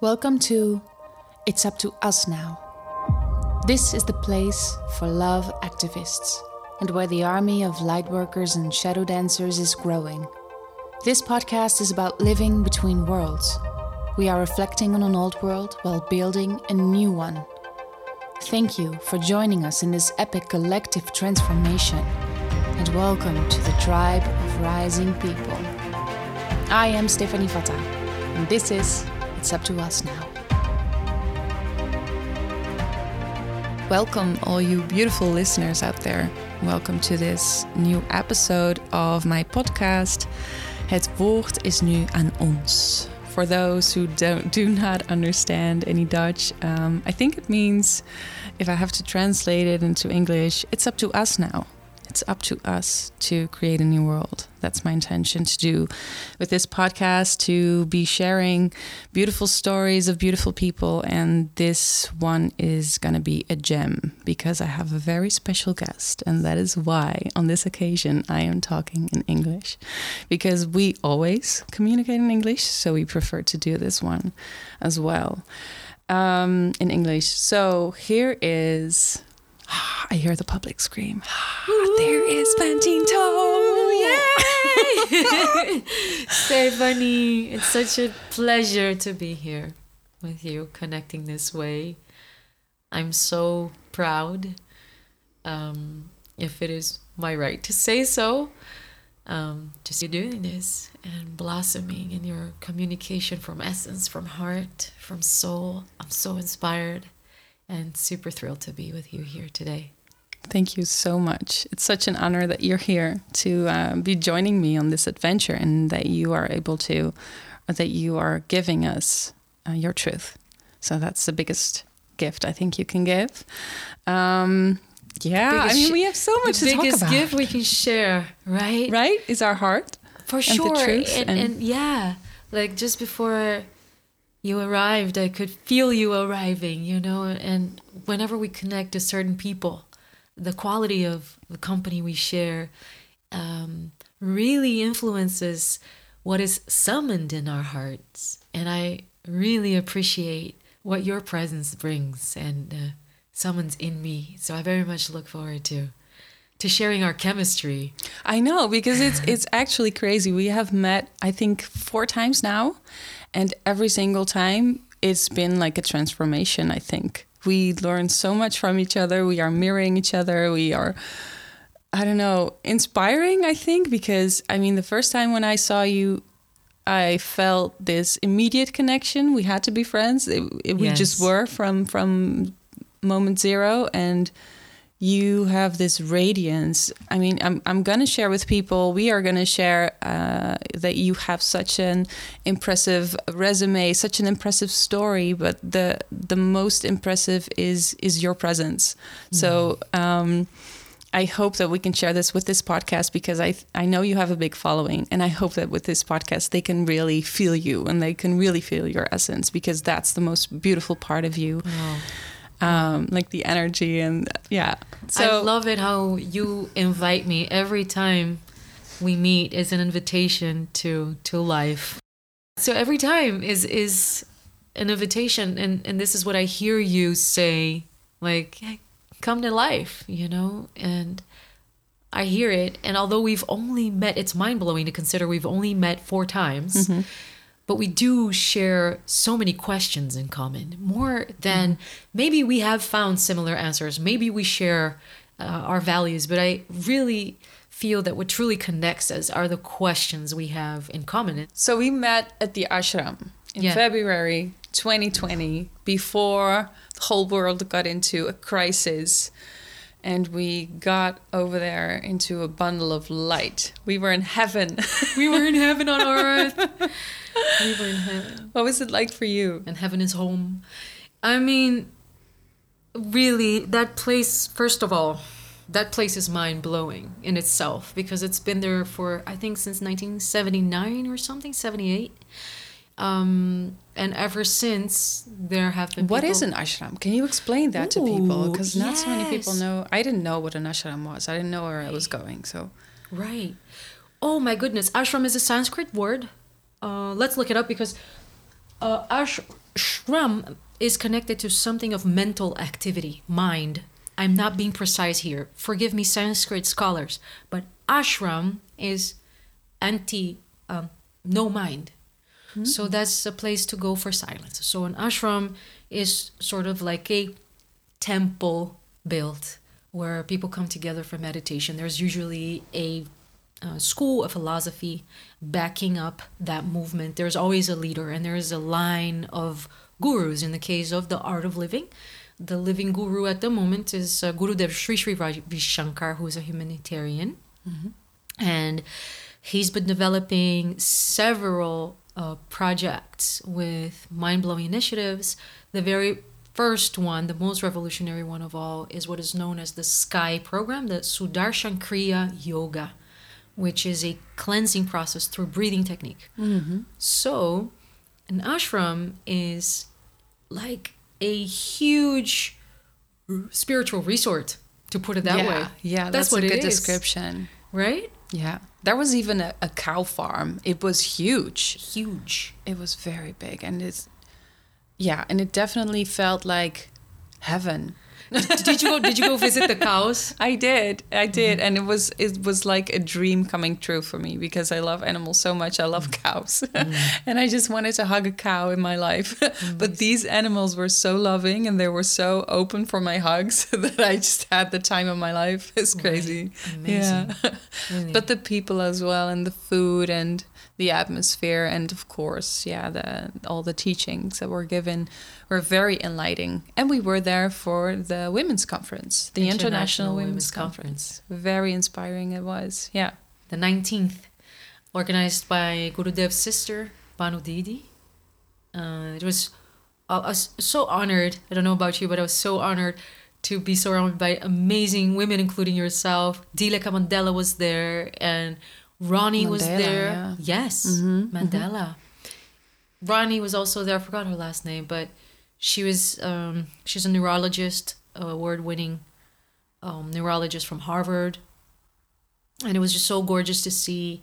Welcome to It's Up to Us Now. This is the place for love activists and where the army of lightworkers and shadow dancers is growing. This podcast is about living between worlds. We are reflecting on an old world while building a new one. Thank you for joining us in this epic collective transformation and welcome to the tribe of rising people. I am Stephanie Fata, and this is It's Up to Us Now. Welcome, all you beautiful listeners out there. Welcome to this new episode of my podcast. Het woord is nu aan ons. For those who don't do not understand any Dutch, um, I think it means, if I have to translate it into English, it's up to us now it's up to us to create a new world. That's my intention to do with this podcast to be sharing beautiful stories of beautiful people. And this one is going to be a gem because I have a very special guest. And that is why on this occasion I am talking in English because we always communicate in English. So we prefer to do this one as well um, in English. So here is I hear the public scream. there is Fantine Thó! Yay! Stephanie, it's such a pleasure to be here with you, connecting this way. I'm so proud, um, if it is my right to say so, um, to see you doing this and blossoming in your communication from essence, from heart, from soul. I'm so inspired and super thrilled to be with you here today. Thank you so much. It's such an honor that you're here to uh, be joining me on this adventure and that you are able to, or that you are giving us uh, your truth. So that's the biggest gift I think you can give. Um, yeah, biggest I mean, we have so much to talk about. The biggest gift we can share, right? Right? Is our heart. For sure. And, and, and yeah, like just before you arrived, I could feel you arriving, you know, and whenever we connect to certain people, the quality of the company we share um, really influences what is summoned in our hearts. And I really appreciate what your presence brings and uh, summons in me. So I very much look forward to to sharing our chemistry. I know because it's it's actually crazy. We have met I think 4 times now and every single time it's been like a transformation, I think we learn so much from each other. We are mirroring each other. We are, I don't know, inspiring, I think, because I mean, the first time when I saw you, I felt this immediate connection. We had to be friends. It, it, yes. We just were from from moment zero, and you have this radiance. I mean, I'm, I'm going to share with people, we are going to share uh, that you have such an impressive resume, such an impressive story, but the the most impressive is is your presence. Mm-hmm. So um, I hope that we can share this with this podcast because I I know you have a big following, and I hope that with this podcast they can really feel you and they can really feel your essence because that's the most beautiful part of you. Oh um, like the energy and yeah. So I love it how you invite me every time we meet is an invitation to to life. So every time is is an invitation, and and this is what I hear you say, like hey, come to life, you know, and. I hear it, and although we've only met, it's mind blowing to consider we've only met four times. Mm-hmm but we do share so many questions in common more than mm-hmm. maybe we have found similar answers maybe we share uh, our values but i really feel that what truly connects us are the questions we have in common so we met at the ashram in yeah. february 2020 before the whole world got into a crisis and we got over there into a bundle of light. We were in heaven. we were in heaven on our earth. We were in heaven. What was it like for you? And heaven is home. I mean, really, that place, first of all, that place is mind blowing in itself because it's been there for, I think, since 1979 or something, 78. Um, and ever since, there have been. What is an ashram? Can you explain that Ooh, to people? Because not yes. so many people know. I didn't know what an ashram was. I didn't know where right. I was going. So. Right. Oh my goodness. Ashram is a Sanskrit word uh, let's look it up because uh, ashram is connected to something of mental activity, mind. I'm not being precise here. Forgive me, Sanskrit scholars, but ashram is anti, um, no mind. So that's a place to go for silence. So an ashram is sort of like a temple built where people come together for meditation. There's usually a uh, school of philosophy backing up that movement. There's always a leader, and there's a line of gurus. In the case of the art of living, the living guru at the moment is uh, Gurudev Sri Sri Ravi who is a humanitarian, and he's been developing several uh, projects with mind blowing initiatives. The very first one, the most revolutionary one of all, is what is known as the SKY program, the Sudarshan Kriya Yoga, which is a cleansing process through breathing technique. Mm-hmm. So, an ashram is like a huge spiritual resort, to put it that yeah, way. Yeah, That's that's, what a good is. description. Right? Yeah. There was even a, a cow farm. It was huge. Huge. It was very big. And it's, yeah, and it definitely felt like heaven. Did you go? Did you go visit the cows? I did, I did, and it was it was like a dream coming true for me because I love animals so much. I love mm. cows, mm. and I just wanted to hug a cow in my life. but these animals were so loving and they were so open for my hugs that I just had the time of my life. It's crazy, Amazing. yeah. Really. but the people as well, and the food and the atmosphere, and of course, yeah, the all the teachings that were given were very enlightening. And we were there for the women's conference, the International, International Women's, Women's conference. Very inspiring it was. Yeah. the 19th, organized by Gurudev's sister, Bhanu Didi. Uh, it was, I was so honored. I don't know about you, but I was so honored to be surrounded by amazing women, including yourself. Ndileka Mandela was there, and Ronnie was there. yeah. Yes, Mandela. Ronnie was also there. I forgot her last name, but she was um, she's a neurologist, award-winning um, neurologist from Harvard. And it was just so gorgeous to see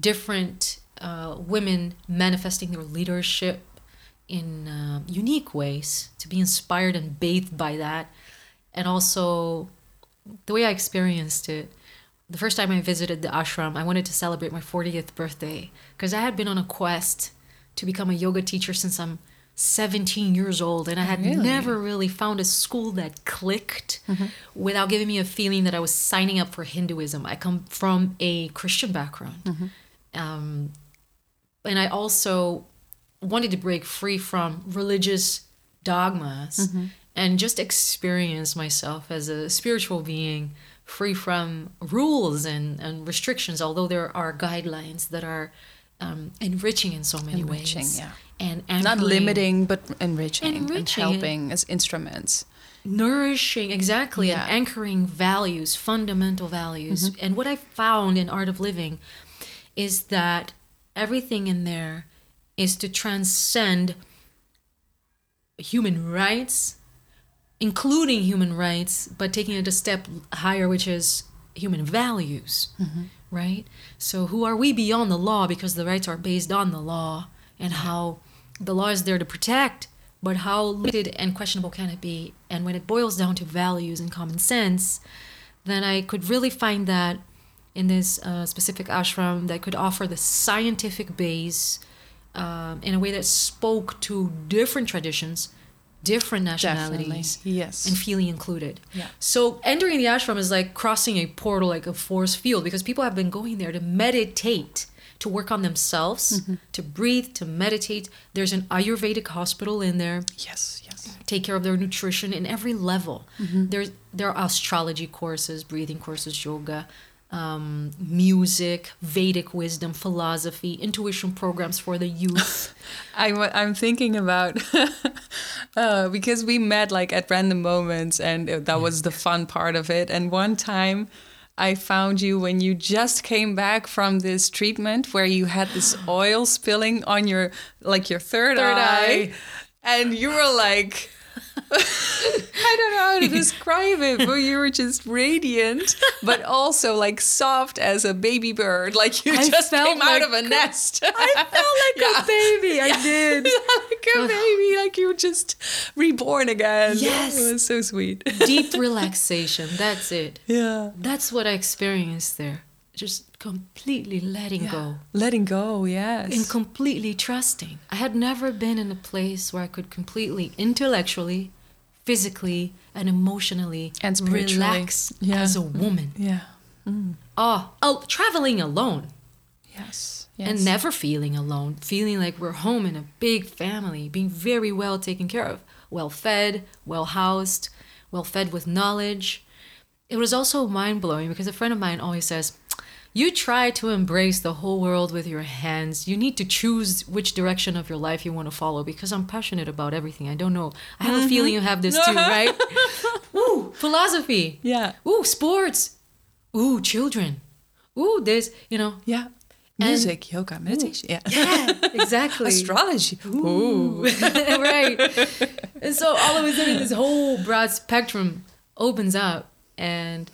different uh, women manifesting their leadership in uh, unique ways to be inspired and bathed by that. And also the way i experienced it the first time i visited the ashram i wanted to celebrate my 40th birthday because i had been on a quest to become a yoga teacher since i'm 17 years old and i had Really? never really found a school that clicked mm-hmm. without giving me a feeling that i was signing up for hinduism. I come from a christian background. Mm-hmm. Um, and i also wanted to break free from religious dogmas mm-hmm. and just experience myself as a spiritual being free from rules and, and restrictions although there are guidelines that are um, enriching in so many Enriching, ways yeah. and Not limiting, but enriching, Enriching. and helping as instruments. nourishing exactly Yeah. and anchoring values fundamental values Mm-hmm. and what i found in art of living is that everything in there is to transcend human rights including human rights but taking it a step higher which is human values right? So who are we beyond the law because the rights are based on the law and how the law is there to protect but how limited and questionable can it be? And when it boils down to values and common sense then i could really find that in this uh, specific ashram that could offer the scientific base um, in a way that spoke to different traditions different nationalities Definitely. Yes. and feeling included. Yeah. So entering the ashram is like crossing a portal, like a force field, because people have been going there to meditate, to work on themselves, Mm-hmm. to breathe, to meditate. There's an Ayurvedic hospital in there. yes. Yes. Take care of their nutrition in every level. Mm-hmm. There's there are astrology courses, breathing courses, yoga. Um, music, Vedic wisdom, philosophy, intuition programs for the youth. I'm I'm thinking about uh, because we met like at random moments, and that was the fun part of it. And one time, I found you when you just came back from this treatment where you had this oil spilling on your like your third, Third eye, eye. and you were like. I don't know how to describe it, but you were just radiant, but also like soft as a baby bird. Like you I just came out of a nest. I felt like Yeah. a baby. I did. like a baby, like you were just reborn again. Yes. it was so sweet. Deep relaxation. That's it. yeah, That's what I experienced there. Just completely letting go letting go. Yes, and completely trusting. I had never been in a place where I could completely intellectually, physically, and emotionally And spiritually. relax Yeah. as a woman. yeah, Oh, oh, traveling alone yes, yes. and never feeling alone, feeling like we're home in a big family, being very well taken care of, well fed, well housed, well fed with knowledge. It was also mind blowing because a friend of mine always says, You try to embrace the whole world with your hands. You need to choose which direction of your life you want to follow because I'm passionate about everything. I don't know. I have a mm-hmm. feeling you have this too, right? Ooh, philosophy. yeah, Ooh, sports. Ooh, children. Ooh, this, you know, yeah. Music, yoga, meditation. Yeah, yeah, exactly. astrology. Ooh. right. And so all of a sudden, this whole broad spectrum opens up, and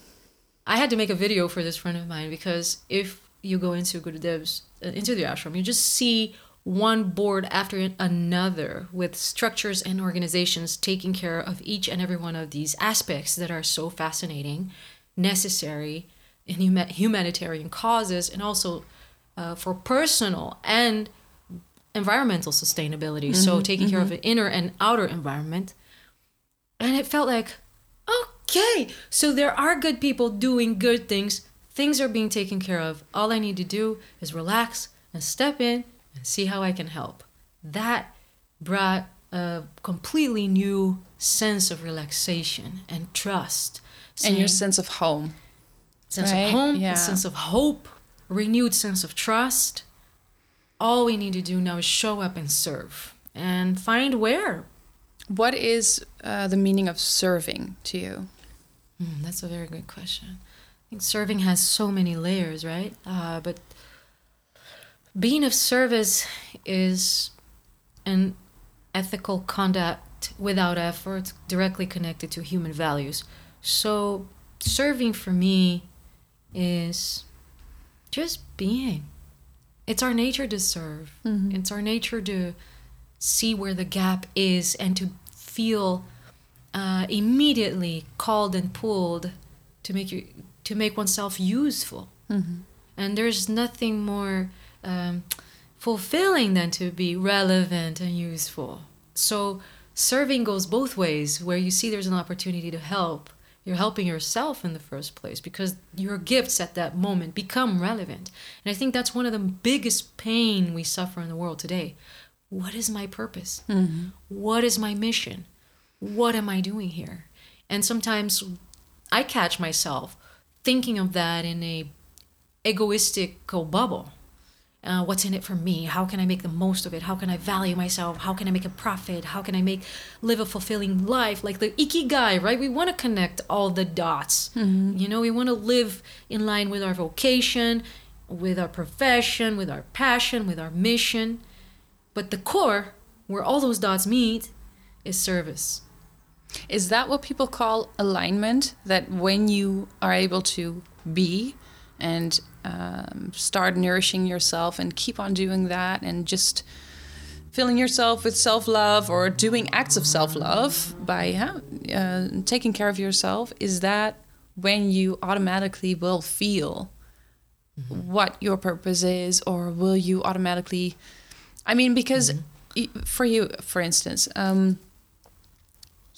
I had to make a video for this friend of mine because if you go into Gurudev's uh, into the ashram, you just see one board after another with structures and organizations taking care of each and every one of these aspects that are so fascinating, necessary in huma- humanitarian causes, and also uh, for personal and environmental sustainability. So taking care of the inner and outer environment. And it felt like, okay, so there are good people doing good things. Things are being taken care of. All I need to do is relax and step in and see how I can help. That brought a completely new sense of relaxation and trust. and your sense of home. sense Right? of home, Yeah. a sense of hope, renewed sense of trust. All we need to do now is show up and serve and find where. What is uh, the meaning of serving to you? Hmm, that's a very good question. I think serving has so many layers, right? Uh, but being of service is an ethical conduct without effort, directly connected to human values. So, serving for me is just being. It's our nature to serve. It's our nature to see where the gap is and to feel uh, immediately called and pulled to make you to make oneself useful. And there's nothing more um, fulfilling than to be relevant and useful. So serving goes both ways. Where you see there's an opportunity to help, you're helping yourself in the first place because your gifts at that moment become relevant. And I think that's one of the biggest pain we suffer in the world today. What is my purpose? What is my mission? What am I doing here? And sometimes I catch myself thinking of that in a egoistical bubble. Uh, what's in it for me? How can I make the most of it? How can I value myself? How can I make a profit? How can I make live a fulfilling life? Like the ikigai, right? We want to connect all the dots. You know, we want to live in line with our vocation, with our profession, with our passion, with our mission. But the core, where all those dots meet, is service. Is that what people call alignment? That when you are able to be and um, start nourishing yourself and keep on doing that and just filling yourself with self love or doing acts of self love by uh, taking care of yourself, is that when you automatically will feel what your purpose is, or will you automatically? I mean, because y for you, for instance, um,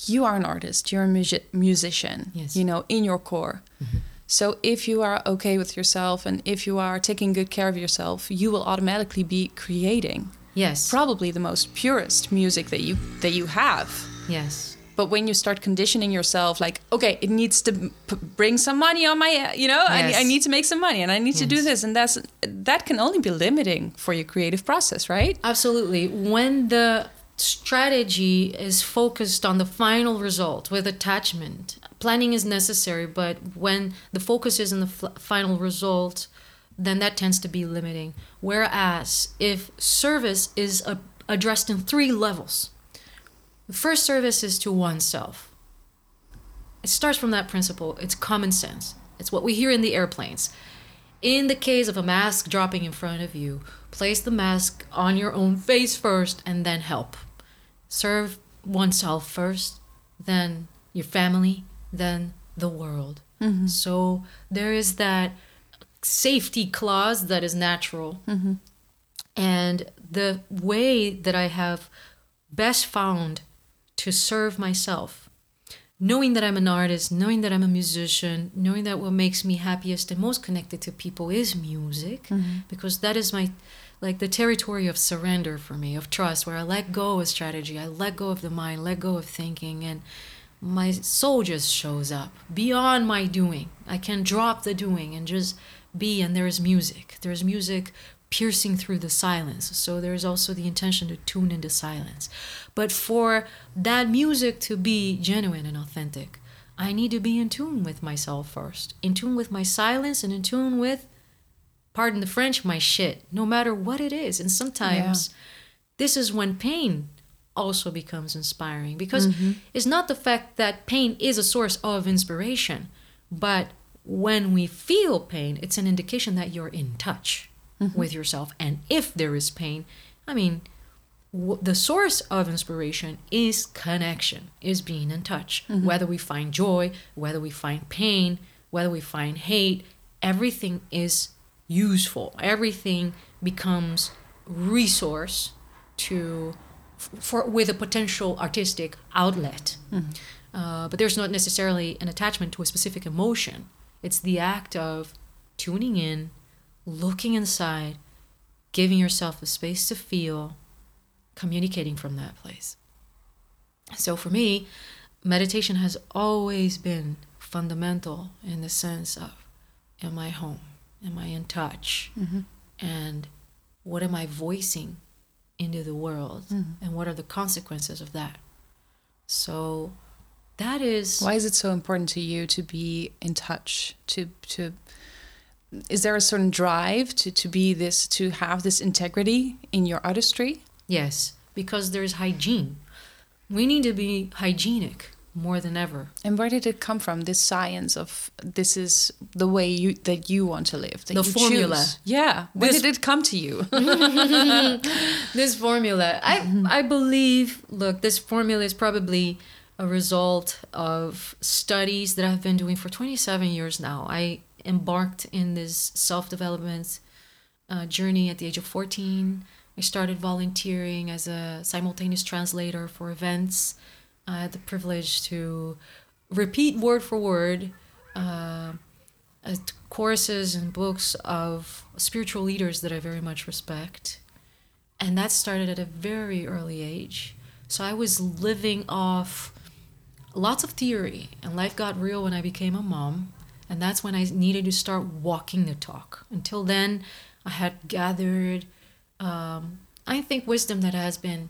you are an artist, you're a musi- musician, Yes. you know, in your core. Mm-hmm. So if you are okay with yourself and if you are taking good care of yourself, you will automatically be creating Yes. probably the most purest music that you that you have. yes. But when you start conditioning yourself, like, okay, it needs to p- bring some money on my, uh, you know, I, Yes. I need to make some money and I need to do this, and that's that can only be limiting for your creative process, right? Absolutely. When the strategy is focused on the final result with attachment, planning is necessary, but when the focus is on the final result, then that tends to be limiting. Whereas if service is a- addressed in three levels, the first service is to oneself. It starts from that principle. It's common sense. It's what we hear in the airplanes. In the case of a mask dropping in front of you, place the mask on your own face first and then help. serve oneself first, then your family, then the world. Mm-hmm. So there is that safety clause that is natural. Mm-hmm. And the way that I have best found to serve myself, knowing that I'm an artist, knowing that I'm a musician, knowing that what makes me happiest and most connected to people is music, mm-hmm. because that is my like the territory of surrender for me, of trust, where I let go of strategy, I let go of the mind, let go of thinking, and my soul just shows up beyond my doing. I can drop the doing and just be, and there is music. There's music piercing through the silence. So there's also the intention to tune into silence. But for that music to be genuine and authentic, I need to be in tune with myself first, in tune with my silence, and in tune with, pardon the French, my shit, no matter what it is. And sometimes this is when pain also becomes inspiring because mm-hmm. it's not the fact that pain is a source of inspiration, but when we feel pain, it's an indication that you're in touch mm-hmm. with yourself. And if there is pain, I mean, w- the source of inspiration is connection, is being in touch. Mm-hmm. Whether we find joy, whether we find pain, whether we find hate, everything is useful. Everything becomes resource to for with a potential artistic outlet. Uh, but there's not necessarily an attachment to a specific emotion. It's the act of tuning in, looking inside, giving yourself the space to feel, communicating from that place. So for me, meditation has always been fundamental in the sense of am I home? Am I in touch? Mm-hmm. And what am I voicing into the world? Mm-hmm. And what are the consequences of that? So that is Why is it so important to you to be in touch? To to is there a certain drive to, to be this to have this integrity in your artistry? yes, because there's hygiene. We need to be hygienic more than ever. And where did it come from? This science of this is the way you that you want to live. The formula. choose. Yeah. This- did it come to you? this formula i i believe look this formula is probably a result of studies that i've been doing for 27 years now i embarked in this self-development uh, journey at the age of 14 i started volunteering as a simultaneous translator for events i had the privilege to repeat word for word uh, courses and books of spiritual leaders that i very much respect and that started at a very early age. So I was living off lots of theory, and life got real when I became a mom, and that's when I needed to start walking the talk. Until then, I had gathered, um, I think, wisdom that has been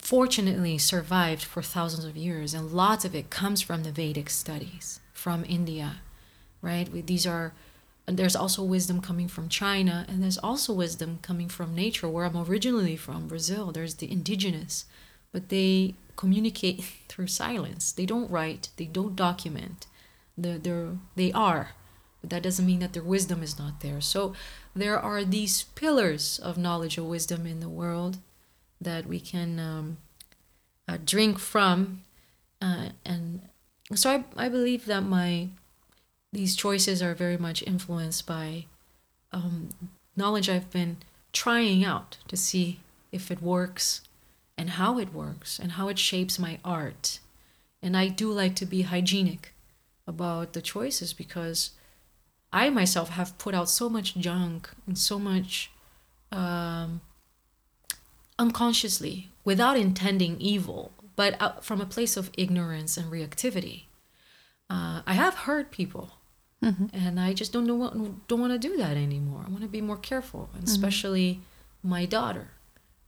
fortunately survived for thousands of years, and lots of it comes from the Vedic studies from India, right? These are there's also wisdom coming from China, and there's also wisdom coming from nature, where I'm originally from, Brazil. There's the indigenous, but they communicate through silence. They don't write, they don't document. They're, they're, they are, but that doesn't mean that their wisdom is not there. So there are these pillars of knowledge or wisdom in the world that we can um, uh, drink from. Uh, and so I, I believe that my these choices are very much influenced by um, knowledge I've been trying out to see if it works and how it works and how it shapes my art. And I do like to be hygienic about the choices because I myself have put out so much junk and so much um, unconsciously without intending evil, but from a place of ignorance and reactivity. Uh, I have hurt people, and I just don't know what, don't want to do that anymore. I want to be more careful, and especially my daughter.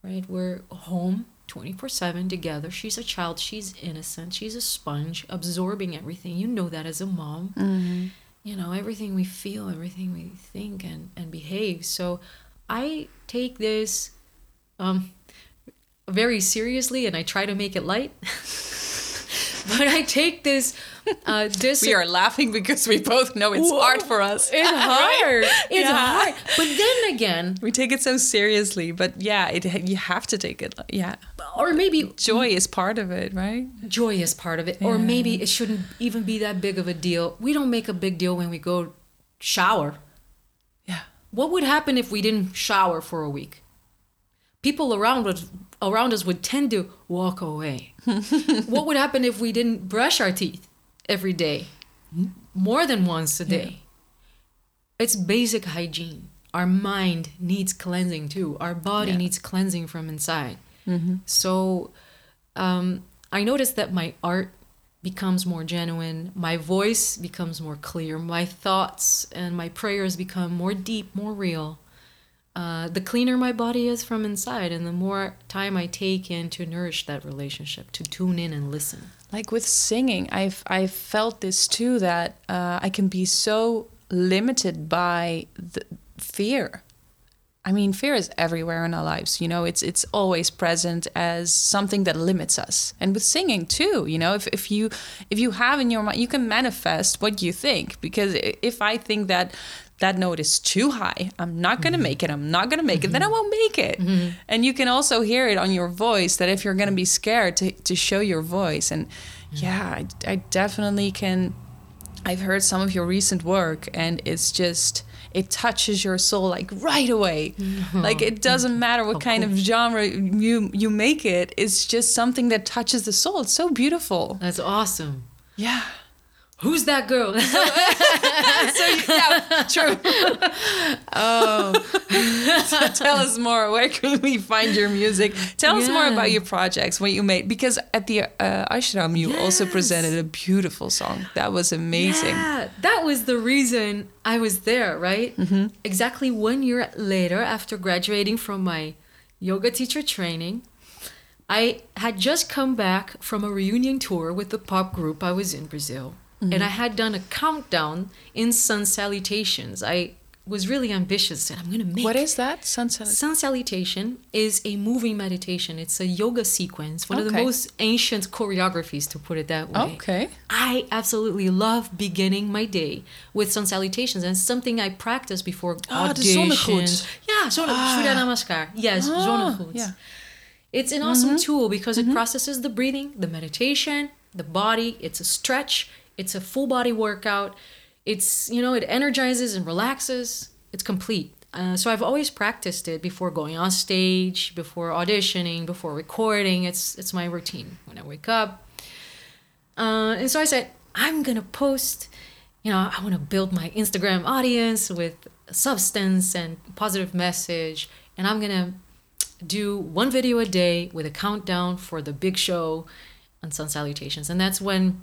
Right, we're home twenty four seven together. She's a child. She's innocent. She's a sponge, absorbing everything. You know that as a mom. You know everything we feel, everything we think and and behave. So I take this um, very seriously, and I try to make it light. but I take this. Uh, this we are laughing because we both know it's Whoa. hard for us. It's hard. It's Yeah. hard. But then again, We take it so seriously, but yeah, it you have to take it. Yeah, or maybe joy is part of it, right? joy is part of it, or maybe it shouldn't even be that big of a deal. We don't make a big deal when we go shower. Yeah. What would happen if we didn't shower for a week? People around us around us would tend to walk away. what would happen if we didn't brush our teeth every day, more than once a day? It's basic hygiene. Our mind needs cleansing too. Our body Yeah. needs cleansing from inside. So um, I noticed that my art becomes more genuine, my voice becomes more clear, my thoughts and my prayers become more deep, more real. Uh, the cleaner my body is from inside, and the more time I take in to nourish that relationship, to tune in and listen. like with singing i've i've felt this too that uh, i can be so limited by the fear. I mean fear is everywhere in our lives you know? It's it's always present as something that limits us. And with singing too you know? If, if you if you have in your mind you can manifest what you think because if i think that that note is too high. I'm not going to mm-hmm. make it. I'm not going to make it. Then i mm-hmm. won't make it. Mm-hmm. And you can also hear it on your voice that if you're going to be scared to, to show your voice. And yeah I, I definitely can i've heard some of your recent work and it's just it touches your soul like right away. Like it doesn't matter what kind of genre you you make it. It's just something that touches the soul. It's so beautiful. That's awesome. yeah Who's that girl? so yeah true oh so tell us more where can we find your music tell us more about your projects what you made because at the uh, ashram you also presented a beautiful song that was amazing Yeah, that was the reason I was there, right? Mm-hmm. Exactly one year later, after graduating from my yoga teacher training, I had just come back from a reunion tour with the pop group I was in Brazil. And I had done a countdown in sun salutations. I was really ambitious and I'm going to make what is that sunset Sun salutation is a moving meditation. It's a yoga sequence, one of the most ancient choreographies, to put it that way. okay I absolutely love beginning my day with sun salutations, and it's something I practice before Ah, auditions. Yeah, zon- Ah. Surya Namaskar. Yes, Ah, yeah. It's an awesome tool because it processes the breathing, the meditation, the body. It's a stretch. It's a full body workout. It's you know it energizes and relaxes. It's complete. Uh, so I've always practiced it before going on stage, before auditioning, before recording. It's it's my routine when I wake up. Uh, and so I said, I'm gonna post. You know, I want to build my Instagram audience with substance and positive message, and I'm gonna do one video a day with a countdown for the big show on Sun Salutations. And that's when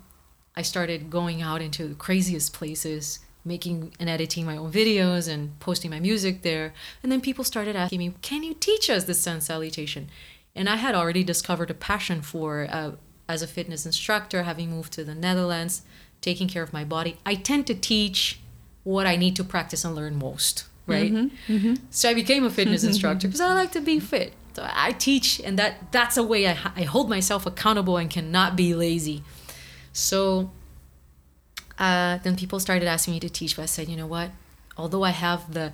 I started going out into the craziest places, making and editing my own videos and posting my music there. And then people started asking me, Can you teach us the Sun Salutation? And I had already discovered a passion for, uh, as a fitness instructor, having moved to the Netherlands, taking care of my body. I tend to teach what I need to practice and learn most, right? So I became a fitness instructor because I like to be fit. So I teach, and that that's a way I, I hold myself accountable and cannot be lazy. So uh, then people started asking me to teach, but I said, you know what? Although I have the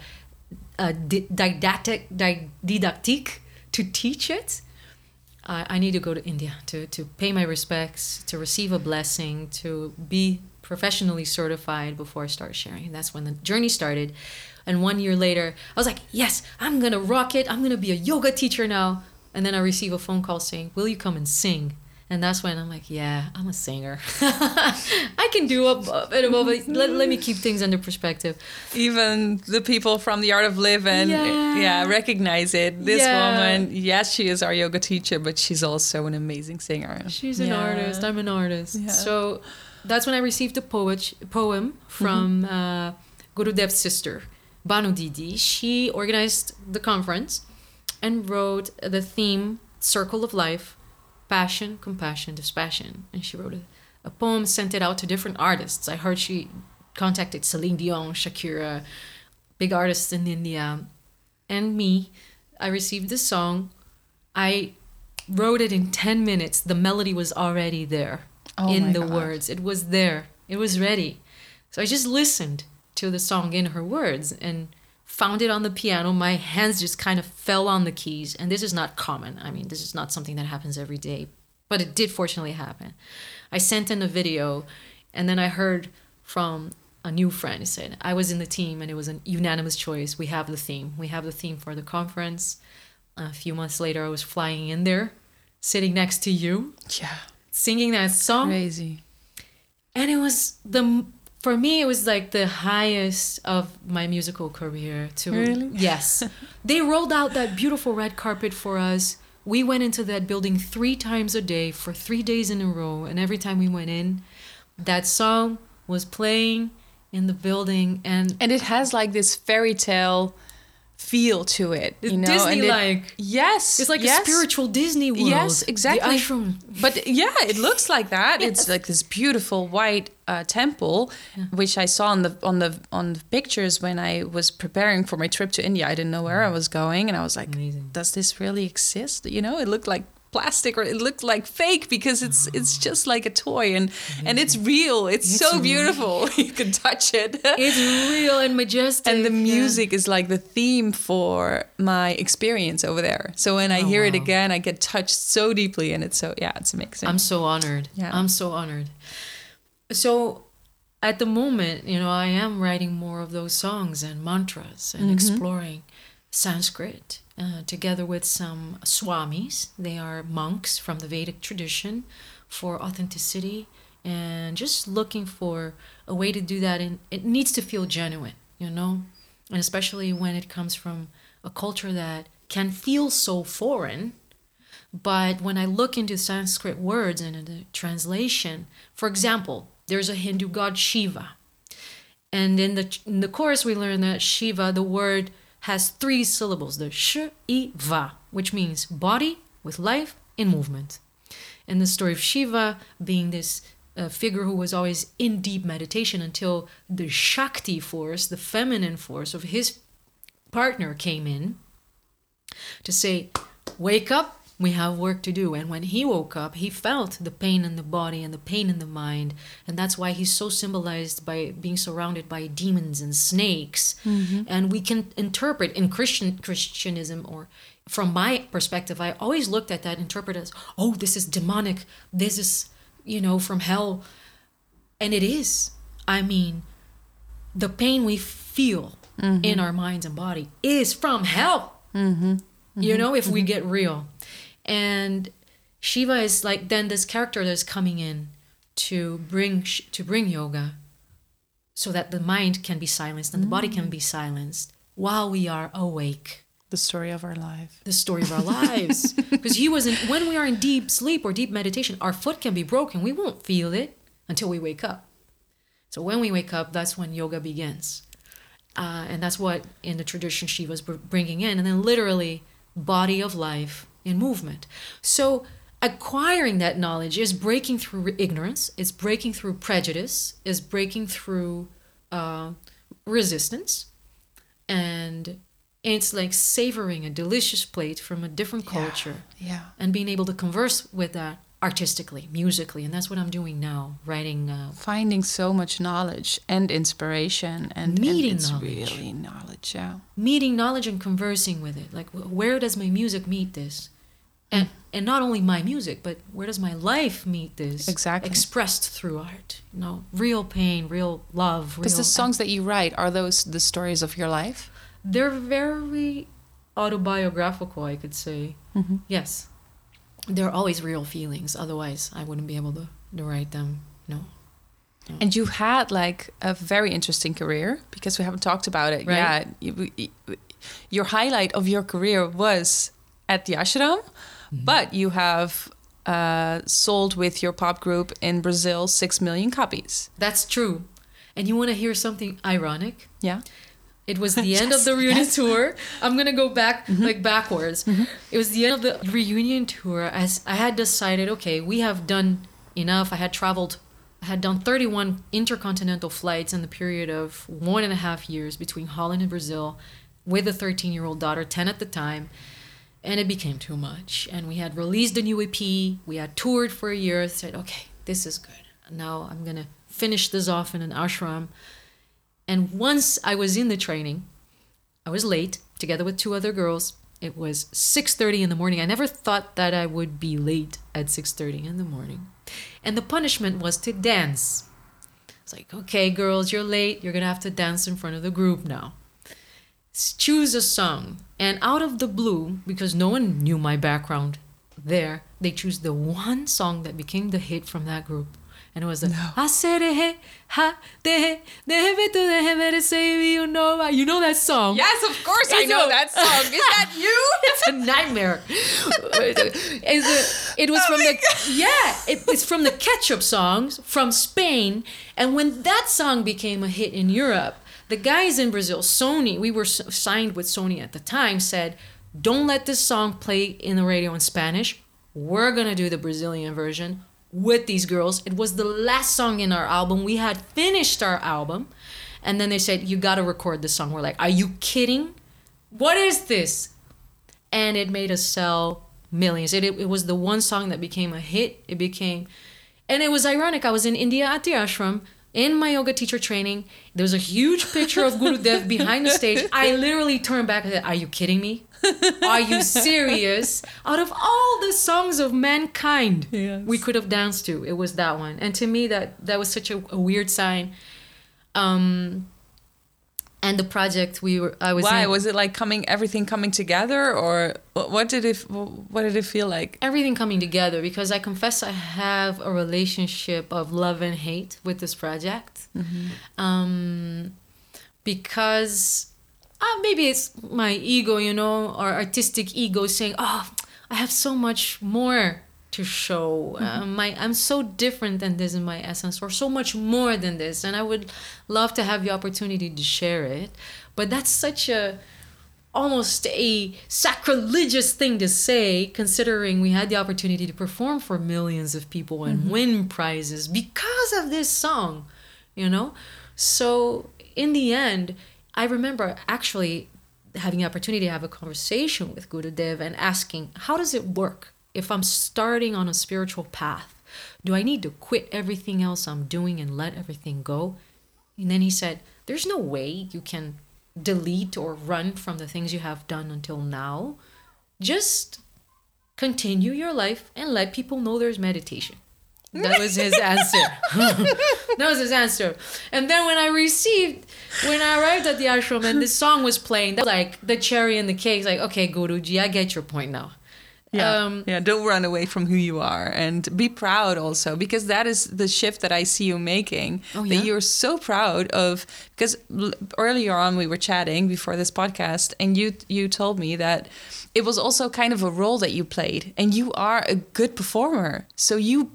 uh, di- didactic di- didactique to teach it, I, I need to go to India to, to pay my respects, to receive a blessing, to be professionally certified before I start sharing. And that's when the journey started. And one year later, I was like, yes, I'm to rock it. I'm to be a yoga teacher now. And then I receive a phone call saying, will you come and sing? And that's when I'm like, yeah, I'm a singer. I can do a, a bit of it. Let, let me keep things under perspective. even the people from the art of living Yeah. yeah, recognize it this Yeah. woman yes she is our yoga teacher but she's also an amazing singer She's an Yeah. artist. I'm an artist. So that's when I received a poet, poem from uh, Gurudev's sister, Bhanu Didi. She organized the conference and wrote the theme Circle of Life Passion, Compassion, Dispassion. And she wrote a, a poem, sent it out to different artists. I heard she contacted Celine Dion, Shakira, big artists in India, and me. I received the song. I wrote it in 10 minutes. The melody was already there. Oh in the God. words. It was there. It was ready. So I just listened to the song in her words and found it on the piano. My hands just kind of fell on the keys. And this is not common. I mean, this is not something that happens every day, but it did fortunately happen. I sent in a video and then I heard from a new friend who said, I was in the team and it was a unanimous choice. We have the theme. We have the theme for the conference. A few months later, I was flying in there, sitting next to you, Yeah. singing that song Crazy. and it was the for me it was like the highest of my musical career to Really? yes they rolled out that beautiful red carpet for us we went into that building three times a day for three days in a row and every time we went in that song was playing in the building and And it has like this fairy tale feel to it. You know? and Disney-like. yes. it's like yes. a spiritual disney world Yes, exactly. But yeah, it looks like that. It's like this beautiful white uh, temple, which I saw on the on the on the pictures when I was preparing for my trip to India. I didn't know where I was going, and I was like, Amazing. "Does this really exist?" You know, it looked like plastic or it looked like fake because it's it's just like a toy and and it's real. It's, It's so real. beautiful. you can touch it. it's real and majestic and the yeah. music is like the theme for my experience over there. So when I Oh, hear it again, I get touched so deeply, and it's so yeah, it's amazing. I'm so honored. Yeah. I'm so honored. So at the moment, you know, I am writing more of those songs and mantras and mm-hmm. exploring Sanskrit uh, together with some swamis. They are monks from the Vedic tradition for authenticity and just looking for a way to do that. And it needs to feel genuine, you know, and especially when it comes from a culture that can feel so foreign but when I look into Sanskrit words and in the translation, for example, there's a Hindu god Shiva. And in the in the chorus we learn that Shiva, the word has three syllables, the sh i va, which means body with life in movement. And the story of Shiva being this uh, figure who was always in deep meditation until the Shakti force, the feminine force of his partner came in to say, Wake up, we have work to do. And when he woke up, he felt the pain in the body and the pain in the mind. And that's why he's so symbolized by being surrounded by demons and snakes. Mm-hmm. And we can interpret in Christian Christianism or from my perspective, I always looked at that, interpret as, oh, this is demonic, this is, you know, from hell. And it is. I mean, the pain we feel mm-hmm. in our minds and body is from hell. Mm-hmm. You know, if we get real. And Shiva is like then this character that's coming in to bring to bring yoga so that the mind can be silenced and the body can be silenced while we are awake. The story of our life. the story of our lives. Because he was in when we are in deep sleep or deep meditation our foot can be broken. We won't feel it until we wake up. So when we wake up that's when yoga begins. Uh, and that's what in the tradition shiva's br- bringing in. And then literally body of life in movement so acquiring that knowledge is breaking through ignorance it's breaking through prejudice is breaking through uh, resistance and it's like savoring a delicious plate from a different culture Yeah. and being able to converse with that artistically musically and that's what i'm doing now writing uh, Finding so much knowledge and inspiration and and Meeting it's knowledge. really knowledge, yeah. meeting knowledge and conversing with it like where does my music meet this and and not only my music but where does my life meet this Exactly. expressed through art you know real pain real love Because the songs that you write are those the stories of your life? they're very autobiographical i could say mm-hmm. yes they're always real feelings otherwise i wouldn't be able to, to write them no And you had like a very interesting career because we haven't talked about it. Right. Yeah, you, you- your highlight of your career was at the ashram, but you have uh, sold with your pop group in Brazil six million copies. that's true and you want to hear something ironic Yeah. It was the end of the reunion yes. Mm-hmm. tour. I'm gonna go back like backwards. It was the end of the reunion tour as I had decided, okay, we have done enough. I had traveled, I had done 31 intercontinental flights in the period of one and a half years between Holland and Brazil with a 13 year old daughter, 10 at the time. And it became too much. And we had released a new EP. We had toured for a year. Said, okay, this is good. Now I'm gonna finish this off in an ashram. And once I was in the training, I was late together with two other girls. It was 6:30 in the morning. I never thought that I would be late at 6:30 in the morning. And the punishment was to dance. It's like, "Okay, girls, you're late. You're going to have to dance in front of the group now." Choose a song. And out of the blue, because no one knew my background there, they choose the one song that became the hit from that group. And it was the Aserejé, ha, dehe, dehebe tu dehebe say you know you know that song. Yes, of course I know a- that song. Is that you? it's a nightmare. It's a- it was Oh from the yeah, it, it's from the ketchup songs from Spain. And when that song became a hit in Europe, the guys in Brazil, Sony, we were signed with Sony at the time, said, "Don't let this song play in the radio in Spanish. We're gonna do the Brazilian version." With these girls, it was the last song in our album. We had finished our album, and then they said, "You got to record this song." We're like, "Are you kidding? What is this?" and it made us sell millions. It, it, it was the one song that became a hit. It became, and it was ironic. I was in India at the ashram in my yoga teacher training. There was a huge picture of Guru Dev behind the stage. I literally turned back and said, Are you kidding me? Are you serious? Out of all the songs of mankind Yes. we could have danced to, it was that one. And to me, that that was such a, a weird sign. Um, and the project we were, I was Why in, was it like coming everything coming together, or what what did it what did it feel like? everything coming together because I confess I have a relationship of love and hate with this project. Um, because uh, maybe it's my ego, you know, or artistic ego saying, "Oh, I have so much more to show. Uh, my I'm so different than this in my essence, or so much more than this, and I would love to have the opportunity to share it." But that's such a almost a sacrilegious thing to say considering we had the opportunity to perform for millions of people and win prizes because of this song you know so in the end i remember actually having the opportunity to have a conversation with guru dev and asking how does it work if i'm starting on a spiritual path do i need to quit everything else i'm doing and let everything go and then he said, There's no way you can delete or run from the things you have done until now. Just continue your life and let people know there's meditation. That was his answer. that was his answer. And then when I received, when I arrived at the ashram and this song was playing, that was like the cherry in the cake. Like, okay, Guruji, I get your point now. Yeah, Um, yeah. Don't run away from who you are, and be proud also, because that is the shift that I see you making. Oh, yeah? That you're so proud of. Because earlier on we were chatting before this podcast, and you you told me that it was also kind of a role that you played, and you are a good performer. So you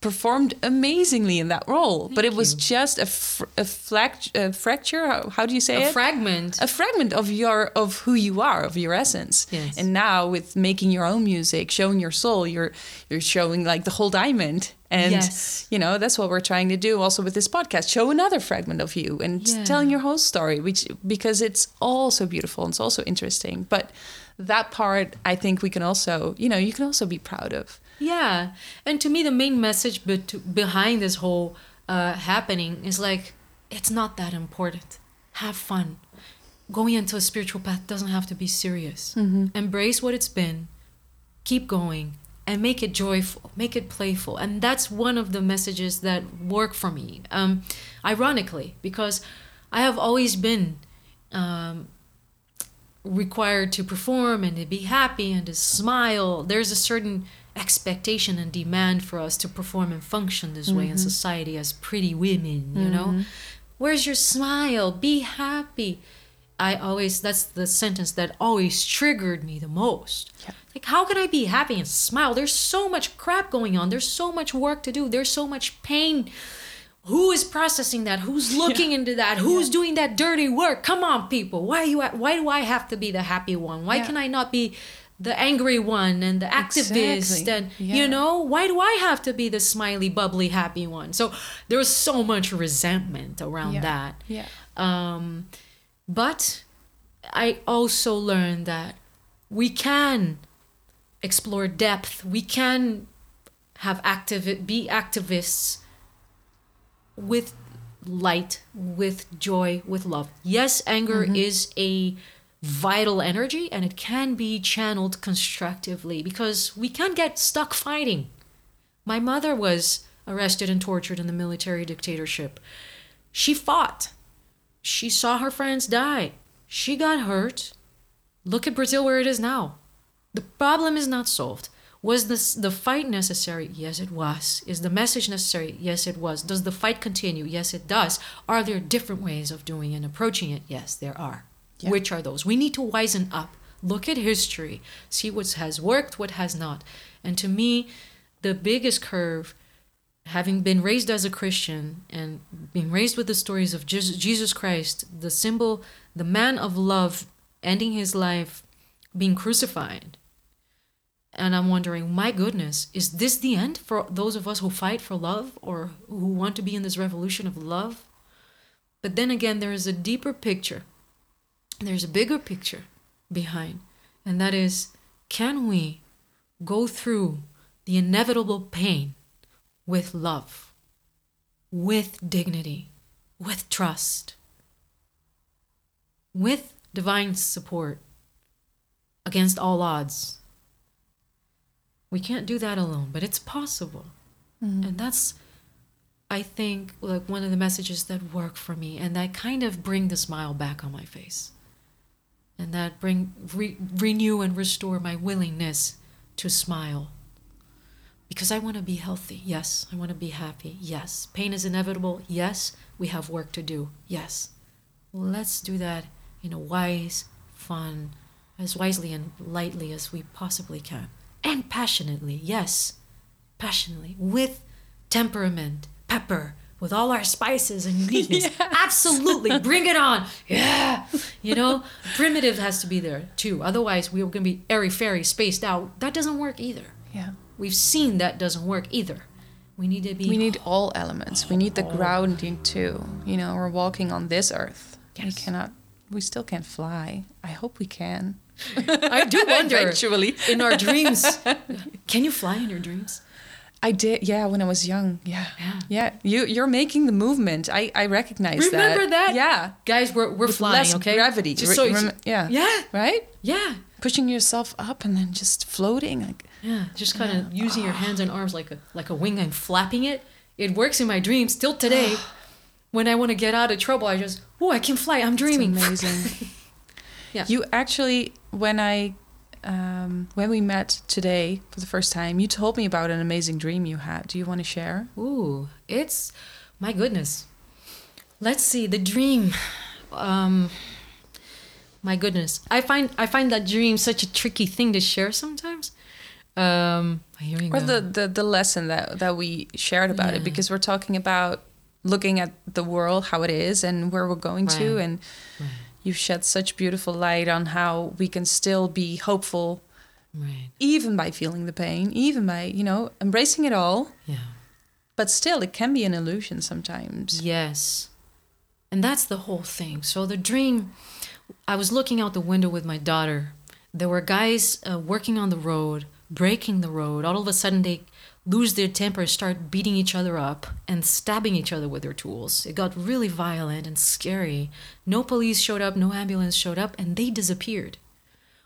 performed amazingly in that role, but it was just a fr- a, flac- a fracture. How, how do you say A it? A fragment. a fragment of your of who you are of your essence Yes. and now with making your own music showing your soul you're you're showing like the whole diamond and Yes. you know that's what we're trying to do also with this podcast show another fragment of you and Yeah. telling your whole story which because it's also beautiful and it's also interesting but that part i think we can also you know you can also be proud of Yeah, and to me, the main message bet- behind this whole uh, happening is like, it's not that important. Have fun. Going into a spiritual path doesn't have to be serious. Embrace what it's been. Keep going and make it joyful, make it playful, and that's one of the messages that work for me. Um, ironically, because I have always been um, required to perform and to be happy and to smile. There's a certain expectation and demand for us to perform and function this way in mm-hmm. society as pretty women, you know? Mm-hmm. Where's your smile? Be happy. I always, that's the sentence that always triggered me the most. Yeah. Like, how can I be happy and smile? There's so much crap going on. There's so much work to do. There's so much pain. Who is processing that? Who's looking into that? Who's doing that dirty work? Come on, people. Why you? Why do I have to be the happy one? Why Yeah. can I not be the angry one and the activist? Exactly. And Yeah. you know, why do I have to be the smiley, bubbly, happy one? So there's so much resentment around Yeah. that. yeah Um, but I also learned that we can explore depth. We can have active be activists with light, with joy, with love. Yes, anger is a vital energy and it can be channeled constructively because we can't get stuck fighting. My mother was arrested and tortured in the military dictatorship. She fought. She saw her friends die. She got hurt. Look at Brazil where it is now. The problem is not solved. Was this the fight necessary? Yes, it was. Is the message necessary? Yes, it was. Does the fight continue? Yes, it does. Are there different ways of doing and approaching it? Yes, there are. Yeah. Which are those? We need to wisen up. Look at history. See what has worked, what has not. And to me, the biggest curve having been raised as a Christian and being raised with the stories of Jesus Jesus Christ, the symbol, the man of love ending his life, being crucified. And I'm wondering, my goodness, is this the end for those of us who fight for love or who want to be in this revolution of love? But then again, there is a deeper picture. There's a bigger picture behind. And that is can we go through the inevitable pain with love, with dignity, with trust, with divine support against all odds? We can't do that alone, but it's possible. Mm-hmm. And that's, I think, like one of the messages that work for me and that kind of bring the smile back on my face. And that bring re- renew and restore my willingness to smile. Because I want to be healthy. Yes, I want to be happy. Yes. Pain is inevitable. Yes. We have work to do. Yes. Let's do that in a wise, fun, as wisely and lightly as we possibly can. And passionately, yes, passionately, with temperament, pepper, with all our spices and uniqueness. Absolutely, bring it on. Yeah. You know, primitive has to be there too. Otherwise, we're going to be airy fairy spaced out. That doesn't work either. Yeah. We've seen that doesn't work either. We need to be. We need all elements. We need the grounding too. You know, we're walking on this earth. We cannot. We still can't fly. I hope we can. I do wonder. Eventually. in our dreams. Can you fly in your dreams? I did. Yeah, when I was young. Yeah. Yeah. Yeah. You you're making the movement. I I recognize that. Remember that? Yeah. Guys, we're, we're With flying, less okay? gravity. Just so rem- yeah. Yeah. Right. Yeah. Pushing yourself up and then just floating. Like Yeah. Just kind of using your hands and arms like a like a wing and flapping it. It works in my dreams still today. when I want to get out of trouble, I just, oh, I can fly. I'm dreaming. it's dreaming. amazing. Yeah. You actually, when I, um, when we met today for the first time, you told me about an amazing dream you had. Do you want to share? Ooh, it's my goodness. Let's see the dream. Um, my goodness, I find I find that dream such a tricky thing to share sometimes. Um, here we Or go. the, the the lesson that that we shared about Yeah. it because we're talking about looking at the world how it is and where we're going to Right. You shed such beautiful light on how we can still be hopeful right. even by feeling the pain even by you know embracing it all Yeah. but still it can be an illusion sometimes Yes. And that's the whole thing. So the dream, I was looking out the window with my daughter. There were guys uh, working on the road, breaking the road. All of a sudden, they lose their temper, start beating each other up and stabbing each other with their tools. It got really violent and scary. No police showed up, no ambulance showed up, and they disappeared.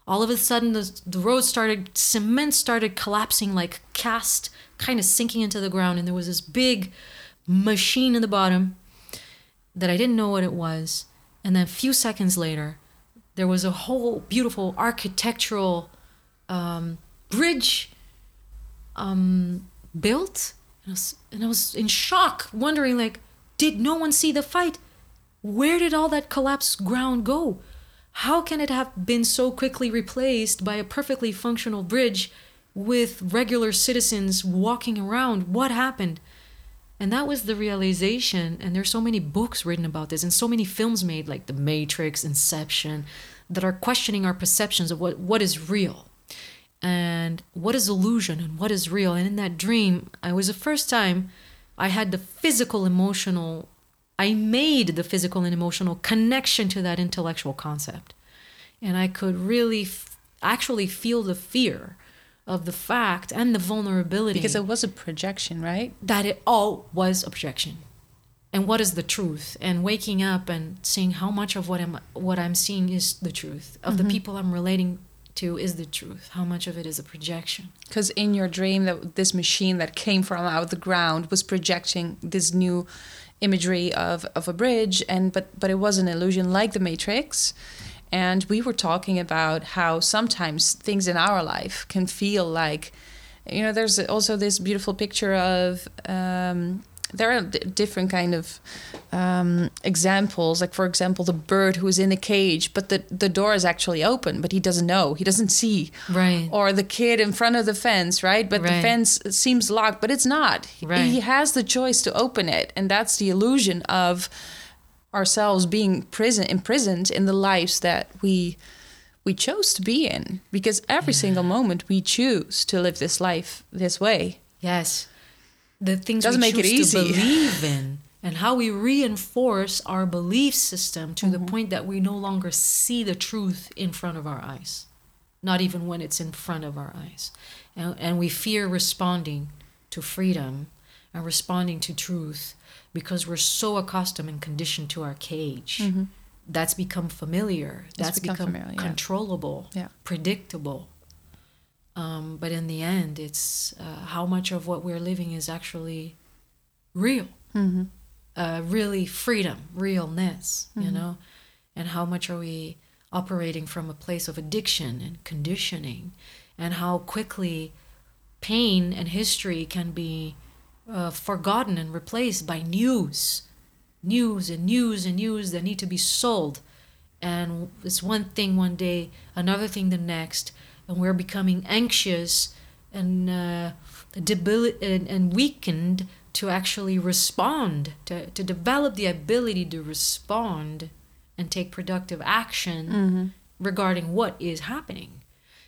All of a sudden, the, the road started, cement started collapsing like cast, kind of sinking into the ground, and there was this big machine in the bottom that I didn't know what it was. And then a few seconds later, there was a whole beautiful architectural um, bridge um, built. And I, was, and I was in shock, wondering, like, did no one see the fight? Where did all that collapsed ground go? How can it have been so quickly replaced by a perfectly functional bridge with regular citizens walking around? What happened? And that was the realization. And there's so many books written about this and so many films made, like The Matrix, Inception, that are questioning our perceptions of what, what is real and what is illusion and what is real. And in that dream, I was the first time I had the physical, emotional, I made the physical and emotional connection to that intellectual concept. And I could really f- actually feel the fear of the fact and the vulnerability Because it was a projection, right? that it all was a projection and what is the truth and waking up and seeing how much of what i'm what i'm seeing is the truth of the mm-hmm. people i'm relating to is the truth how much of it is a projection Because in your dream, that this machine that came from out the ground was projecting this new imagery of, of a bridge, and but but it was an illusion like the Matrix. And we were talking about how sometimes things in our life can feel like, you know, there's also this beautiful picture of. Um, there are d- different kind of um, examples, like for example, the bird who is in a cage, but the the door is actually open, but he doesn't know, he doesn't see, right or the kid in front of the fence, right? But the fence seems locked, but it's not. He- Right. He has the choice to open it, and that's the illusion of ourselves being prison imprisoned in the lives that we we chose to be in. Because every single moment we choose to live this life this way. Yes. The things Doesn't we make it choose to believe in and how we reinforce our belief system to Mm-hmm. the point that we no longer see the truth in front of our eyes. Not even when it's in front of our eyes. And, and we fear responding to freedom and responding to truth because we're so accustomed and conditioned to our cage. That's become familiar. Mm-hmm. It's That's become become, familiar, controllable, Yeah. predictable. Um, but in the end, it's uh, how much of what we're living is actually real, Mm-hmm. uh, really freedom, realness, you know, and how much are we operating from a place of addiction and conditioning, and how quickly pain and history can be uh, forgotten and replaced by news, news and news and news that need to be sold. And it's one thing one day, another thing the next, and we're becoming anxious and uh, debil- and, and weakened to actually respond, to, to develop the ability to respond and take productive action regarding what is happening.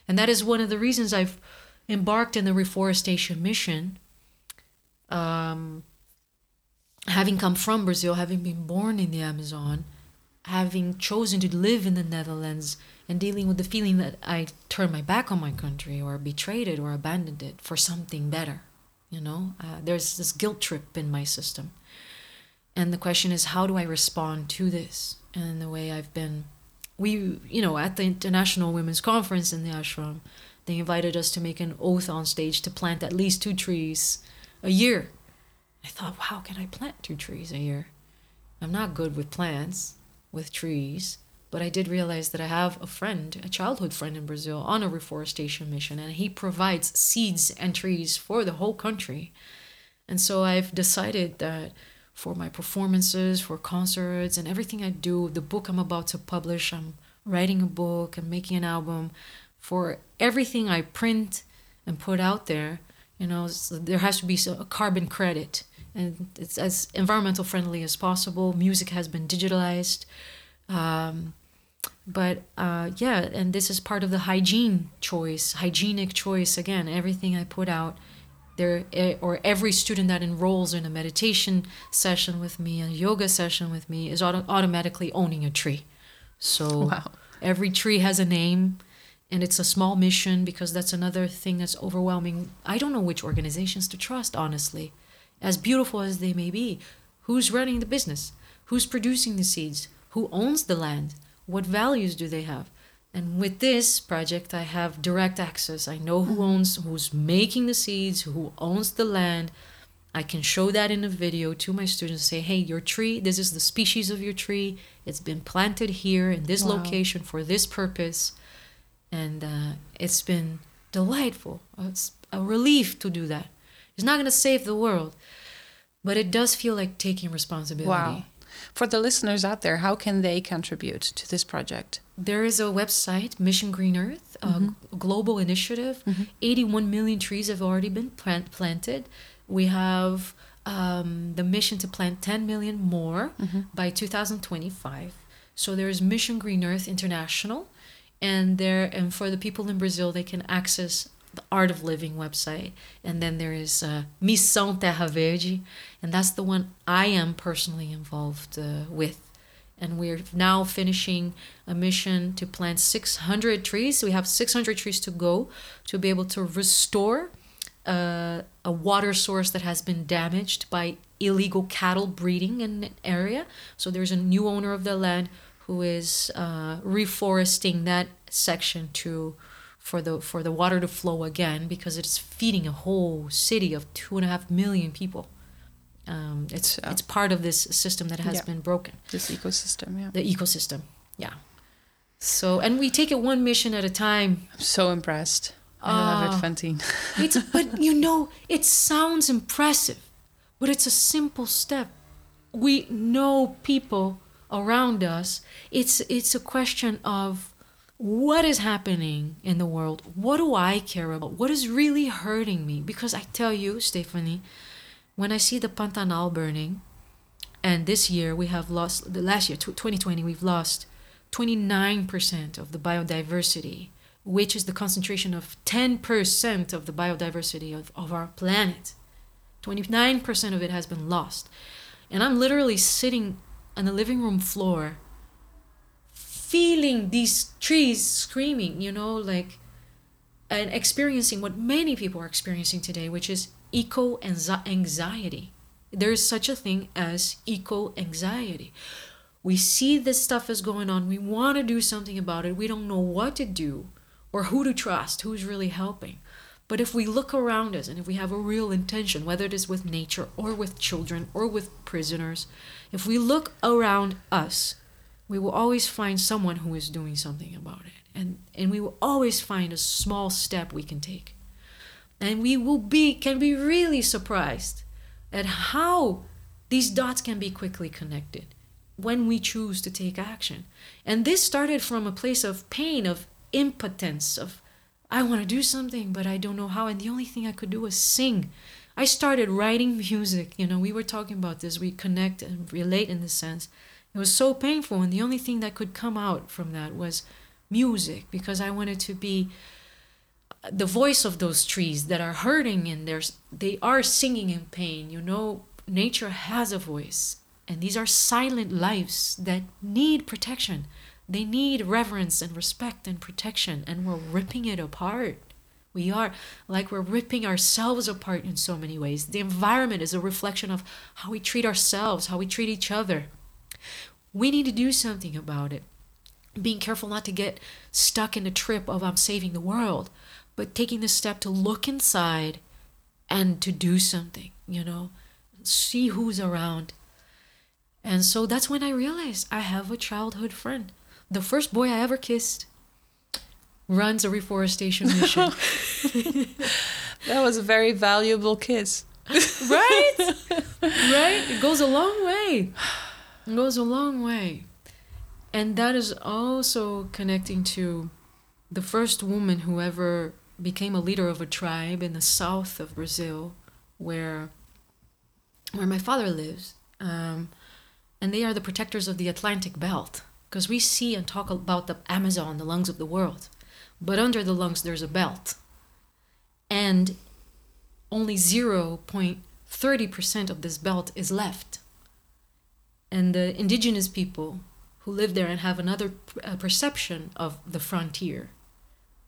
And that is one of the reasons I've embarked in the reforestation mission. Um, having come from Brazil, having been born in the Amazon, having chosen to live in the Netherlands, and dealing with the feeling that I turned my back on my country or betrayed it or abandoned it for something better. You know, uh, there's this guilt trip in my system. And the question is, how do I respond to this? And the way I've been, we, you know, at the International Women's Conference in the ashram, they invited us to make an oath on stage to plant at least two trees a year. I thought, wow, can I plant two trees a year? I'm not good with plants, with trees, but I did realize that I have a friend, a childhood friend in Brazil, on a reforestation mission, and he provides seeds and trees for the whole country. And so I've decided that for my performances, for concerts, and everything I do, the book I'm about to publish, I'm writing a book, I'm making an album, for everything I print and put out there, you know, there has to be a carbon credit. And it's as environmental friendly as possible. Music has been digitalized. Um, but uh, yeah, and this is part of the hygiene choice, hygienic choice. Again, everything I put out there, eh, or every student that enrolls in a meditation session with me, a yoga session with me, is auto- automatically owning a tree. So Wow. every tree has a name, and it's a small mission because that's another thing that's overwhelming. I don't know which organizations to trust, honestly, as beautiful as they may be. Who's running the business? Who's producing the seeds? Who owns the land? What values do they have? And with this project, I have direct access. I know who owns, who's making the seeds, who owns the land. I can show that in a video to my students. Say, hey, your tree, this is the species of your tree. It's been planted here in this Wow. location for this purpose. And uh, it's been delightful. It's a relief to do that. It's not going to save the world, but it does feel like taking responsibility. Wow. For the listeners out there, how can they contribute to this project? There is a website, Mission Green Earth, a mm-hmm. g- global initiative. Mm-hmm. 81 million trees have already been plant- planted. We have um, the mission to plant 10 million more mm-hmm. by 2025. So there's Mission Green Earth International, and there and for the people in Brazil, they can access the Art of Living website, and then there is uh, Missão Terra Verde, and that's the one I am personally involved uh, with and we're now finishing a mission to plant 600 trees. We have 600 trees to go to be able to restore uh, a water source that has been damaged by illegal cattle breeding in an area. So there's a new owner of the land who is uh, reforesting that section to for the for the water to flow again because it's feeding a whole city of two and a half million people. Um, it's So- it's part of this system that has Yeah. been broken. This ecosystem, yeah. The ecosystem, yeah. So and we take it one mission at a time. I'm so impressed. I love Ah. it, Fantine. It's but you know it sounds impressive, but it's a simple step. We know people around us. It's it's a question of what is happening in the world. What do I care about? What is really hurting me? Because I tell you, Stephanie, when I see the Pantanal burning, and this year we have lost the last year 2020 we've lost 29% of the biodiversity which is the concentration of 10% of the biodiversity of, of our planet 29% of it has been lost and i'm literally sitting on the living room floor feeling these trees screaming you know like and experiencing what many people are experiencing today which is eco anxi- anxiety. There is such a thing as eco anxiety. We see this stuff is going on. We want to do something about it. We don't know what to do or who to trust who's really helping. But if we look around us and if we have a real intention whether it is with nature or with children or with prisoners if we look around us we will always find someone who is doing something about it. And and we will always find a small step we can take. And we will be can be really surprised at how these dots can be quickly connected when we choose to take action. And this started from a place of pain of impotence of i want to do something but i don't know how. And the only thing i could do was sing. I started writing music. You know we were talking about this. We connect and relate in this sense it was so painful and the only thing that could come out from that was music because i wanted to be the voice of those trees that are hurting and they are singing in pain you know? Nature has a voice and these are silent lives that need protection. They need reverence and respect and protection and we're ripping it apart. We are like we're ripping ourselves apart in so many ways. The environment is a reflection of how we treat ourselves how we treat each other we need to do something about it being careful not to get stuck in the trip of I'm saving the world, but taking the step to look inside and to do something, you know, see who's around. And so that's when I realized I have a childhood friend. The first boy I ever kissed runs a reforestation mission. That was a very valuable kiss. right? right? It goes a long way. It goes a long way. And that is also connecting to the first woman who ever became a leader of a tribe in the south of Brazil, where where my father lives. Um, and they are the protectors of the Atlantic belt. Because we see and talk about the Amazon, the lungs of the world. But under the lungs, there's a belt. And only 0.30% of this belt is left. And the indigenous people who live there and have another uh, perception of the frontier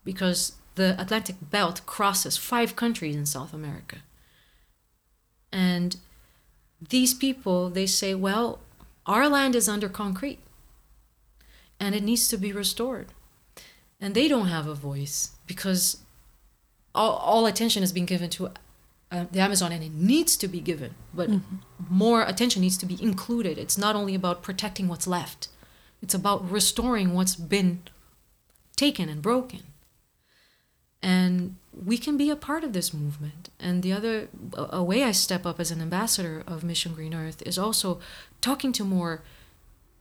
because the Atlantic belt crosses five countries in South America. And these people, they say, well, our land is under concrete and it needs to be restored. And they don't have a voice because all, all attention is being given to uh, the Amazon and it needs to be given, but more attention needs to be included. It's not only about protecting what's left, it's about restoring what's been taken and broken. And we can be a part of this movement. And the other a, a way I step up as an ambassador of Mission Green Earth is also talking to more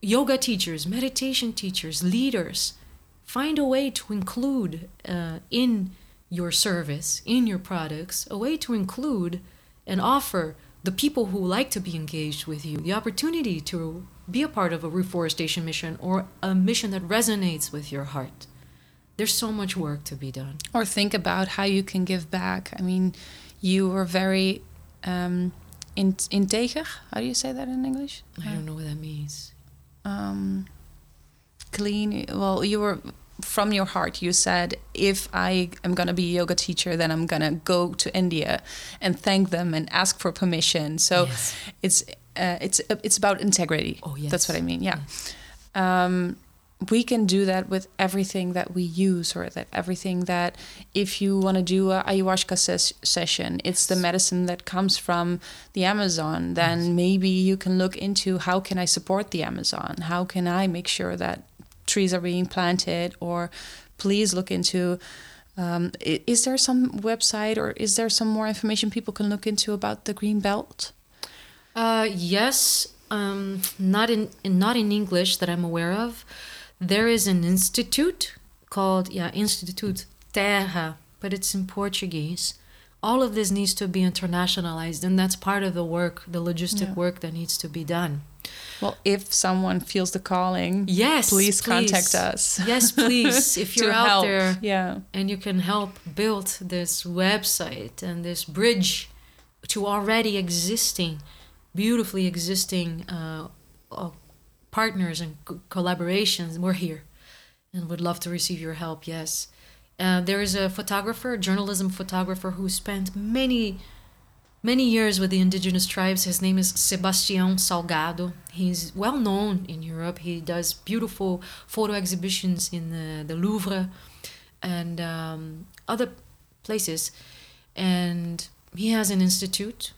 yoga teachers, meditation teachers, leaders. Find a way to include uh, in your service, in your products, a way to include and offer the people who like to be engaged with you the opportunity to be a part of a reforestation mission or a mission that resonates with your heart. There's so much work to be done. Or think about how you can give back. I mean, you were very um, in, integer. How do you say that in English? I don't know what that means. um, clean. Well, you were from your heart. You said, if I am gonna be a yoga teacher, then I'm gonna go to India and thank them and ask for permission. So Yes. it's uh, it's it's about integrity. Oh, yes. That's what I mean. Yeah. Um, we can do that with everything that we use, or that everything that, if you want to do a ayahuasca ses- session, it's the medicine that comes from the Amazon. Then maybe you can look into how can I support the Amazon? How can I make sure that trees are being planted? Or please look into. Um, is there some website or is there some more information people can look into about the green belt? Uh, yes, um, not in, in not in English that I'm aware of. There is an institute called yeah Institute Terra, but it's in Portuguese. All of this needs to be internationalized, and that's part of the work, the logistic Yeah. work that needs to be done. Well, if someone feels the calling, Yes, please, contact us. Yes, please. If you're out help. there Yeah. and you can help build this website and this bridge to already existing, beautifully existing uh, uh, partners and co- collaborations, we're here and would love to receive your help. Yes. Uh, there is a photographer, a journalism photographer, who spent many, many years with the indigenous tribes. His name is Sebastião Salgado. He's well known in Europe. He does beautiful photo exhibitions in the, the Louvre and um, other places. And he has an institute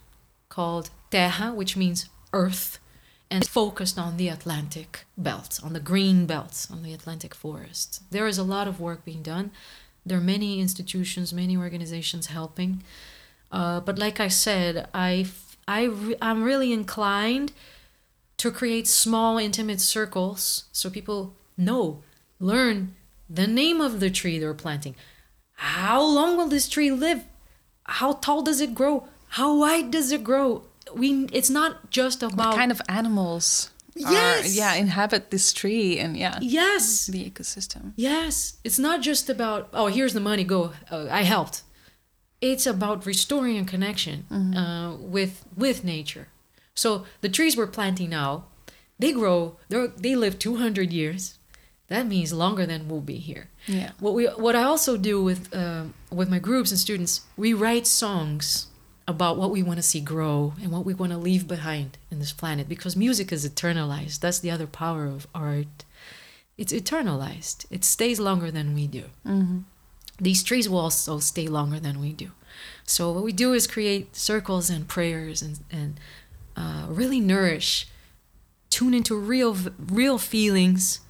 called Terra, which means earth, and focused on the Atlantic belt, on the green belt, on the Atlantic forest. There is a lot of work being done. There are many institutions, many organizations helping. Uh, but like I said, I re- I'm really inclined to create small, intimate circles so people know, learn the name of the tree they're planting. How long will this tree live? How tall does it grow? How wide does it grow? We it's not just about What kind of animals are, Yes! yeah, inhabit this tree and yeah, yes, the ecosystem. Yes, it's not just about oh here's the money go uh, I helped. It's about restoring a connection uh, with with nature. So the trees we're planting now, they grow. They they live two hundred years. That means longer than we'll be here. Yeah. What we what I also do with uh, with my groups and students, we write songs about what we want to see grow and what we want to leave behind in this planet because music is eternalized. That's the other power of art. It's eternalized. It stays longer than we do. These trees will also stay longer than we do. So what we do is create circles and prayers and and uh, really nourish, tune into real real feelings,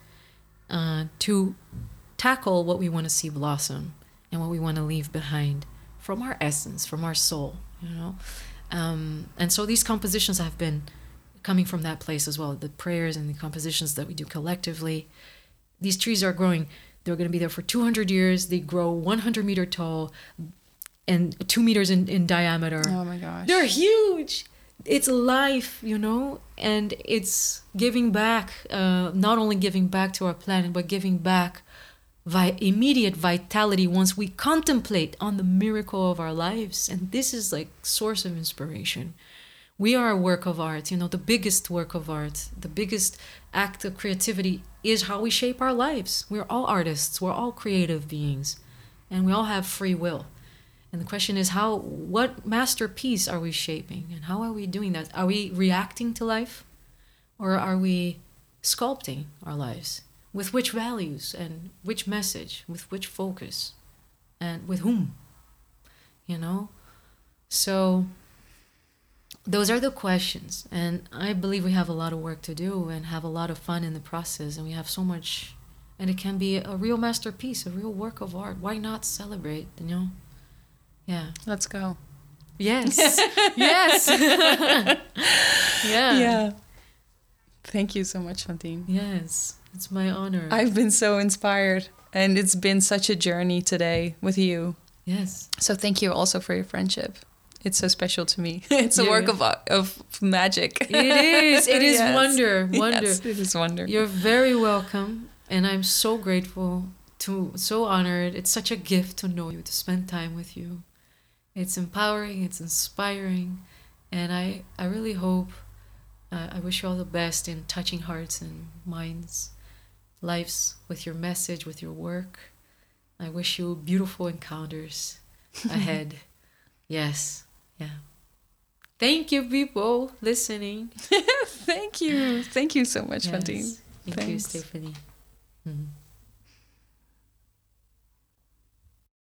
uh, to tackle what we want to see blossom and what we want to leave behind from our essence, from our soul, you know. Um, and so these compositions have been coming from that place as well. The prayers and the compositions that we do collectively. These trees are growing. They're going to be there for 200 years. They grow 100 meter tall and two meters in, in diameter. Oh my gosh. They're huge. It's life, you know, and it's giving back, uh, not only giving back to our planet, but giving back vi- immediate vitality once we contemplate on the miracle of our lives. And this is like source of inspiration. We are a work of art, you know, the biggest work of art, the biggest act of creativity is how we shape our lives. We're all artists, we're all creative beings, and we all have free will. And the question is how what masterpiece are we shaping and how are we doing that? Are we reacting to life or are we sculpting our lives? With which values and which message, with which focus and with whom? You know? So those are the questions and I believe we have a lot of work to do and have a lot of fun in the process and we have so much and it can be a real masterpiece, a real work of art. Why not celebrate, you know? Yeah. Let's go. Yes. yes. yeah. Yeah. Thank you so much, fantine Yes. It's my honor. I've been so inspired, and it's been such a journey today with you. yes. So thank you also for your friendship. It's so special to me. It's a Yeah. work of of magic. It is. It is Yes. wonder. Wonder. Yes, it is wonder. You're very welcome. And I'm so grateful to, so honored. It's such a gift to know you, to spend time with you. It's empowering, it's inspiring. And I, I really hope uh, I wish you all the best in touching hearts and minds, lives with your message, with your work. I wish you beautiful encounters ahead. yes, yeah. Thank you, people listening. Thank you. Thank you so much, yes. Fantine. Thank Thanks. you, Stephanie. Mm-hmm.